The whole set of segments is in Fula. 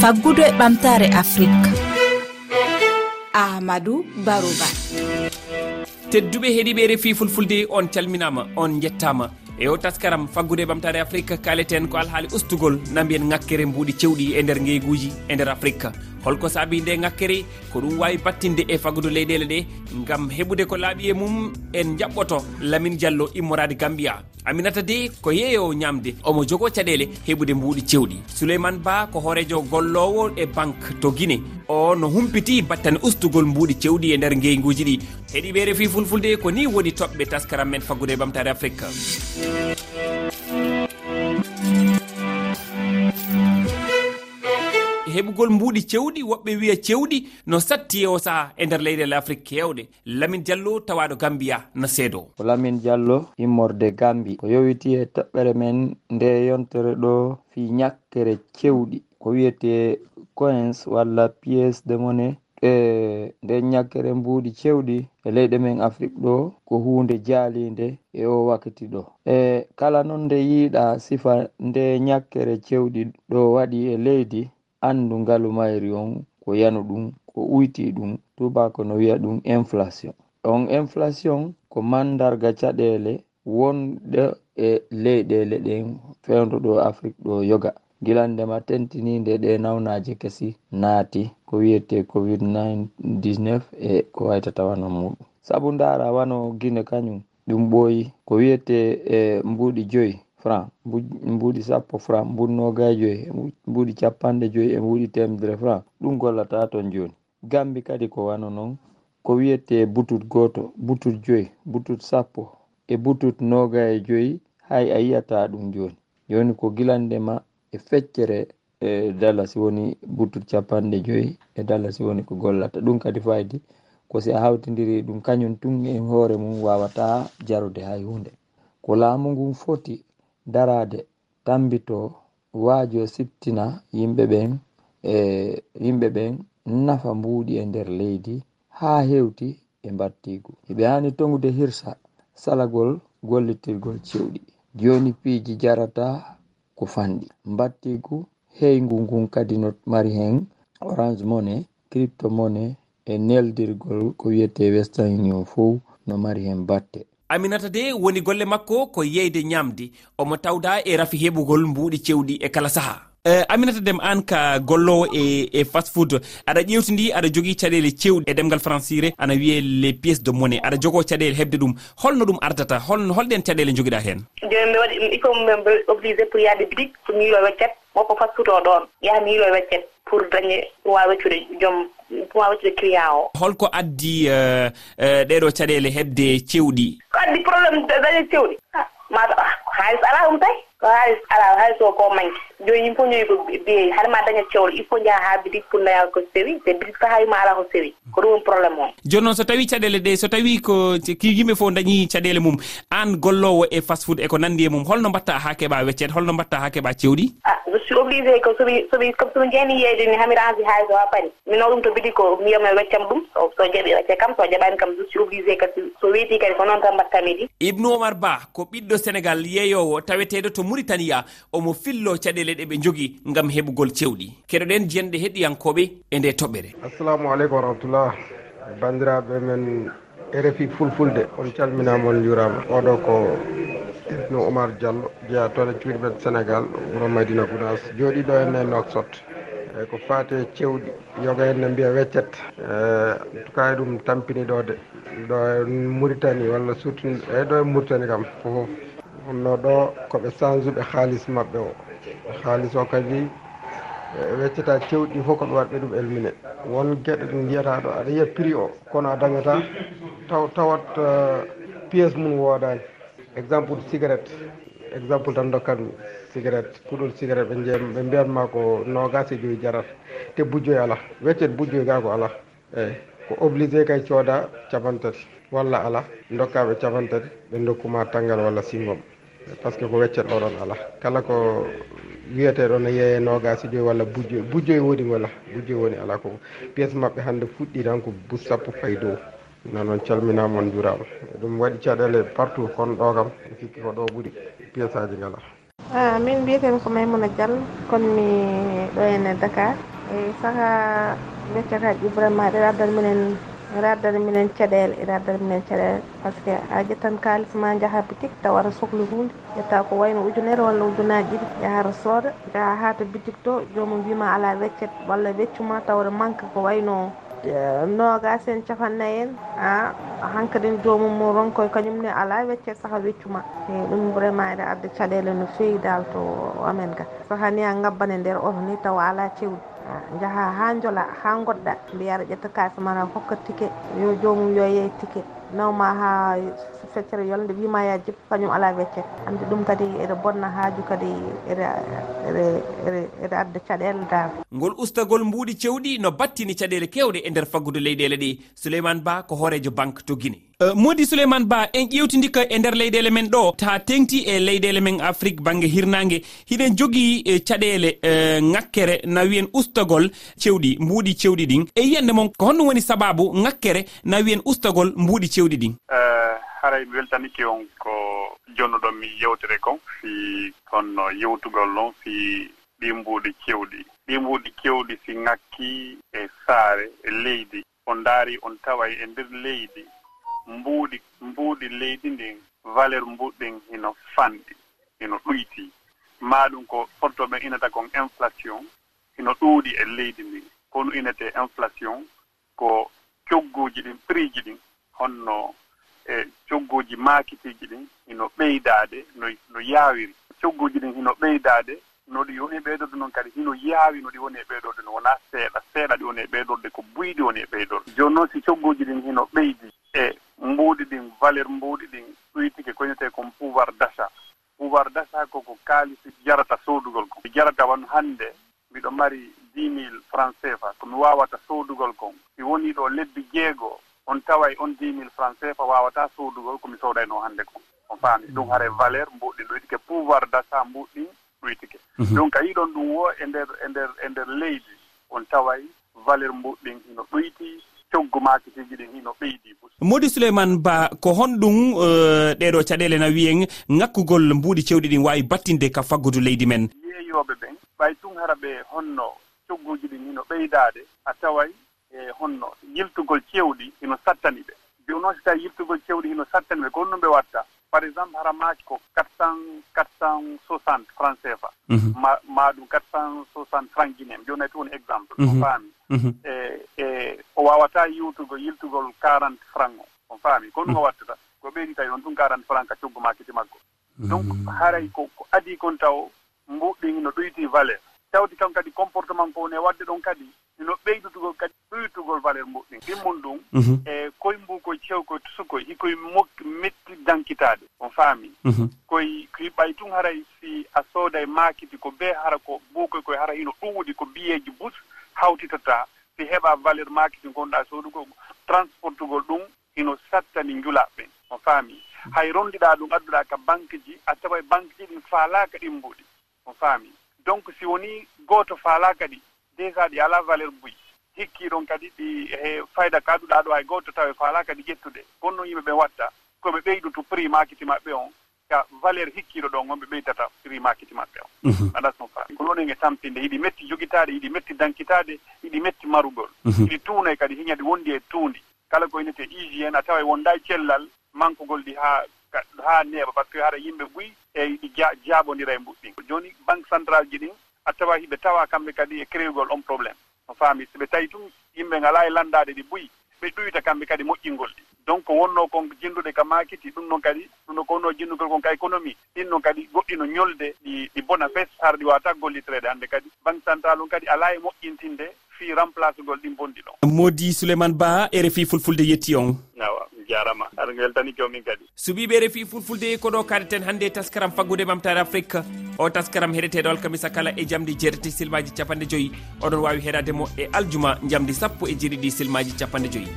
faggudu e ɓamtare afrique ahmadou barouba. Tedduɓe heeɗiɓe refi fulfulde on calminama on jettama e o taskaram faggude ɓamtare afrique kaleten ko alhaali ustugol na mbiyen ŋakkere mbuuɗi cewɗi e nder ngeyguji e nder afrique holko saabi nde ŋakkere ko ɗum wawi battinde e fagudu leyɗele ɗe gam heɓude ko laaɓi e mum en jaɓɓoto lamin diallo immorade gambia. Aminata de ko yeeyo ñamde omo jogo caɗele heɓude mbuuɗi cewɗi. Souleymane ba ko hoorejo gollowo e banque to guine o no humpiti battane ustugol mbuuɗi cewɗi e nder ngeyguji ɗi. Heɗiɓe refi fulfulde ko ni woni toɓɓe taskaram men faggude ɓamtare e afrique. heɓugol mbuuɗi cewɗi woɓɓe wiya cewɗi no satti o saha e nder leyɗele afrique kewɗe lamin diallo tawaɗo gambiya no seedo ko lamin diallo immorde gambi ko yowiti e toɓɓere men nde yontere ɗo fi ñakkere cewɗi. Ko wiyete coins walla piéce de monnaie. E nden ñakkere mbuuɗi cewɗi e leyɗe men afrique ɗo ko hunde jaalinde e o wakkati ɗo. E kala noon nde yiiɗa sifa nde ñakkere cewɗi ɗo waɗi e leydi anndu ngalu mayri on ko yanu ɗum ko uyti ɗum tubako no wiya ɗum inflation. On inflation ko mandarga caɗele wonɗe e leyɗele ɗen fewdo ɗo afrique ɗo yoga. Gilandema tentininde ɗe nawnaji kesi naati ko wiyete covid 19 e ko waytata wano muɗum saabu ndara wano guine kañum ɗum ɓooyi ko wiyete e mbuuɗi joyi. franc mbuuɗi sappo franc mbuuɗi nogaye joyi mbuuɗi capanɗe joyi e mbuuɗi temedere franc. Ɗum gollata toon joni. Gambi kadi ko wano noon ko wiyete butut goto butut joyi butut sappo e butut nogaye joyi hay a yiyata ɗum joni. Joni ko gilandema e feccere e dallas woni butut capanɗe joyi e dallas woni ko gollata. Ɗum kadi faydi ko si a hawtidiri ɗum kañum tun e hoore mum wawata jarude hay hunde. Ko laamu ngun foti darade tambito waajo siptina yimɓe ɓen e yimɓe ɓen nafa mbuuɗi e nder leydi haa heewti e mbattigu eɓe hani tongude hirsa salagol gollitirgol cewɗi. Jooni piiji jarata ko fanɗi. Mbattigu heyngu ngun kadi no mari hen orange mone crypto mone e neldirgol ko wiyete western union fo no mari hen batte. aminata de woni golle makko ko yeyde ñamde omo tawda e rafi heɓugol mbuuɗi cewɗi e kala saha. Uh, aminata dem an ka gollowo e, e fast food. Aɗa ƴewtidi aɗa jogui caɗele cewɗi e ɗemgal françire ana wiye les pièces de monnaie. Aɗa jogo caɗele hebde ɗum. Holno ɗum ardata? Hol holɗen caɗele joguiɗa hen joni mi waɗi il faut mi obligé pour yaade boutique pour mi yiilo weccet. Wonko fast food o ɗon yaha mi yiilo weccet pour dañe pour wawa weccude joom pour wawa weccude client o. Holko addi e, e, ɗeɗo caɗele hebde cewɗi. addi probléme dañe cewɗi ah, mata haalis ah, alaa ɗum tay? Ko haalis alaa haalis o ko manque joni yimɓe fof ñoyi ko beewi haade ma daña cewlo il faut jaha ha boutique pour daya ko sewi te boutique so hawima ala ko sewi. Ko ɗum woni probléme o. Joni noon so tawi caɗele ɗe so tawi ko yimɓe fof dañi caɗele mum an gollowo e fast food eko nandi e mum holno mbatta ha keeɓa weccede holno mbatta ha keeɓa cewɗi? Ah, je suis obligé ko somi somi comme somi jeeni yeyde ni hami rangi haalis o ha paari mino ɗum to boutique ko miyamno e weccam ɗum so jaɓi wecce kam so jaɓani kam je suis obligé kadi so weeti kadi ko noon tan mbattami ɗi ibnu omar ba ko ɓiɗɗo sénégal yeeyowo taweteɗo to mauritania omo fillo caɗele caɗele ɗe ɓe jogi gam heɓugol cewɗi. Keɗoɗen jenɗe heɗiyankoɓe e nde toɓɓere. Assalamu aleykum warahmatullah bandiraɓe men rfi fulfulde on calminama on jurama oɗo ko ibnu oumar diallo jeeya toon e cuuɗimen sénégal wuuro madina gounas jooɗiɗo henne noksot eyyi ko faate cewɗi yoga henne mbiya weccet. E, en tout tukaye ɗum tampini ɗo de ɗo e mauritanie walla surtout eyyi ɗo e mauritanie kam fofoof wonno ɗo koɓe change uɓe haalis maɓɓe o. haalis o kadi e, e, weccata cewɗi fof ko ɓe waɗɓe ɗum elmine. Won gueɗe ɗe mbiyata ɗo aɗa yiya prix o kono a dañata taw tawat e, piéce mum woodani exemple cigarette exemple tan dokkatmi cigarette kuɗol cigarette ɓe jeem ɓe mbiyatma ko nogas e joyi jarata te bujjoy ala weccet bujjoy ga ko ala eyyi ko obligé kay cooda capantati walla ala dokkaɓe capantati ɓe dokkuma tanggal walla singom par ce que ko weccet oɗon ala. Kala ko wiyeteɗon no yeeye nogasi joyi walla bujjoy bujjoy e woni wala bujjoy e woni ala ko piéce mabɓe hande fuɗɗi tan ko bus sappo fay dow no noon calminama on jurama ɗum waɗi caɗele partout kono ɗo kam sikki ko ɗo ɓuuri piéce aji ngala. A min mbiyetemi ko maymouna diallo kon mi ɗo henne dakar. E saka weccataji ibrahima ɗeɗa addani minen ina addana minen caɗele ina addana minen caɗele. Par ce que a ƴettan kalis ma jaaha boutique tawa aɗa sohli hunde. Ƴetta ko wayno ujunere walla ujunaji ɗiɗi jaaha sooda. Jaaha ha to boutique to jomum wima ala weccet walla weccuma tawde manque ko wayno e, nogas en capannayyi en. A hankkadin jomum mo ronkoye kañumne ala wecce saaha weccuma e ɗum vraiment ene adda caɗele no fewi dal to amen ga sahani a gabbane nder oto ni tawa ala cewɗi. jaha ha joola ha goɗɗa mbiya aɗa ƴetta kalis ma hokka ticket yo jomum yo yeey ticket nawma ha feccere yolde wima ya jip kañum ala wecce. Andi ɗum kadi ene bonna haaju kadi ene adda caɗele dal ngol ustagol mbuuɗi cewɗi no battini caɗele kewɗe e nder faggude leyɗele ɗi souleymane ba ko hoorejo banque to guine Uh, e, modi souleymane ba en ƴewtidika e nder leyɗele men ɗo ta tengti e leyɗele men afrique banggue hirnangue hiɗen jogui e, caɗele uh, e, ŋakkere na wiyen ustagol cewɗi mbuuɗi cewɗi ɗin. E yiyande moon ko honɗum woni sababu ŋakkere na wiyen ustagol mbuuɗi cewɗi ɗin? Uh... haray mi weltanike on ko jonnuɗon mi yewtere kon fi konno yewtugol noon fi ɗimbuuɗi kewɗi. Ɗimbuuɗi kewɗi si ŋakki e saare e leydi. On ndaari on taway e ndeer leydi. Mbuuɗi mbuuɗi leydi ndin valeur mbuɗɗin hino fanɗi hino ɗuyti maa ɗum ko portoɓe inata kon inflation hino ɗuuɗi e leydi ndin. Kono inete inflation ko cogguuji ɗin prix ji ɗin honno e cogguuji maakitiiji ɗin hino ɓeydaade no no yaawiri cogguuji ɗin hino ɓeydaade no ɗi woni e ɓeydorde noon kadi hino yaawi no ɗi woni e ɓeydorde no wonaa seeɗa seeɗa ɗi woni e ɓeydorde ko buyɗi woni e ɓeydorde. Jooni noon si cogguuji ɗin hino ɓeydi ɗum hare valeur mbuɗɗin ɗoytike pouvoir d' achat mbuɗɗin ɗoytike wiitike mhm. donc a yiɗon ɗum wo e nder e nder e nder leydi on taway valeur mbuɗɗin hino ɗoyti coggu makitiji ɗin hino ɓeydi modi souleymane ba ko honɗum euh, ɗeɗo caɗele na wiyen ŋakkugol mbuuɗi cewɗi ɗin wawi battinde ka faggudu leydi men. Yeeyoɓe ɓen ɓay tun hara ɓe honno cogguji ɗin hino ɓeydade a taway e honno yiltugol cewɗi hino sattani ɓe joni noon so tawi yiltugol cewɗi hino sattani ɓe ko honɗum ɓe watta? par exemple hara haramaji ko quatre cent mhm. quatre cent soixante franc cfa. Ma ma ɗum quatre cent soixante franc guine mi jonayi to woni exemple mhm. o faami. Mhm. E e o wawata yiwtugo yiltugol quarante franc o. On faami. Ko ɗum o wattata? Ko ɓeydi tawi on ɗum quarante franc ka coggu ma kiti makko donc haray ko ko adi kon taw mbuɗɗin no ɗoyti valeur. Tawti kam kadi comportement ko woni e wadde ɗon kadi no ɓeydutugol kadi ɗoytugol valeur moƴƴin ɗimmon ɗum mhm. e koye mbu koye cew koye tusukoye hikoye mokki metti dankitaade on faami. Mhm. Koye koye ɓay tun haray si a sooda e maakiti ko bee hara ko mbuukoye koye hara hino ɗuwudi ko biyeeji bus hawtitata si heɓa valeur maakiti gonɗa soodugo transportugol ɗum hino sattani njulaɓɓe on faami. Hay rondiɗa ɗum adduɗa ka banque ji a tawa e banque ji ɗin faalaaka ɗimbuɗi on faami. Donc si woni gooto faalaaka ɗi déjà ɗi alaa valeur buy hikki ɗon kadi ɗi e fayda kaaduɗaa ɗo hay gooto tawa faalaa kadi ƴettude. Kon noon yimɓe ɓe watta ko ɓe ɓeydutu prix makiti maɓɓe on ka valeur hikkiiɗo ɗon on ɓe ɓeydata prix makiti maɓɓe on. Mhm. Aɗa no faa. Ko ɗon en e tampinde hiɗi metti jogitaade hiɗi metti dankitaade hiɗi metti marugol. Mhm. Hiɗi tuunay kadi hiñade wondi e tuundi. Kala ko inete hygiéne a tawa wonda e cellal mankugol ɗi haa haa neeɓa par ce que haɗa yimɓe ɓuyi e ɗi jaaɓondira e mbuɗɗin joni banque central ji ɗin a tawa hiɓe tawa kamɓe kadi e créwgol on probléme no faami so ɓe tawi tun yimɓe ngalaa e lanndade ɗi ɓuyi ɓe ɗuyta kamɓe kadi moƴƴingol ɗi. Donc wonno kon jinnduɗe ka maakiti ɗum noon kadi ɗum no ko wonno jinndugol kon ka économie ɗin noon kadi goɗɗi no ñolde ɗi ɗi bona fes har ɗi waata gollitreede hannde kadi. Banque central on kadi alaa e moƴƴintinde fii remplacegol ɗin bonndi ɗon. Modi souleymane ba rfi fulfulde yetti on. Awa jarama. Aɗa weltani jomin kadi. Suɓiɓe refi fulfulde koɗo kaleten hannde taskaram faggude mamtare afrique. O taskaram heɗeteɗo alkamisa kala e jamdi jeetati silmaji capanɗe joyyi oɗon wawi heɗademo e aljuma jamdi sappo e jeeɗiɗi silmaji capanɗe joyyi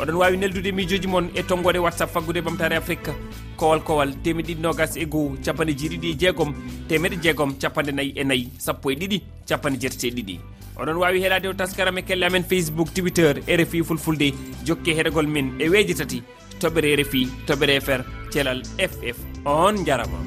oɗon wawi neldude mijoji moon e tonggode whatsapp faggude bamtare afrique. Kowal kowal temeɗiɗi nogas e goho capanɗe jeeɗiɗi e jeegom. Temeɗe jeegom capanɗe nayyi e nayyi sappo e ɗiɗi capanɗe jeetati e ɗiɗi. oɗon wawi heɗade o taskaram e kelle amen facebook twitter rfi fulfulde jokke heɗogol min e weeji tati toɓɓere rfi toɓɓere fr thelal ff on jarama.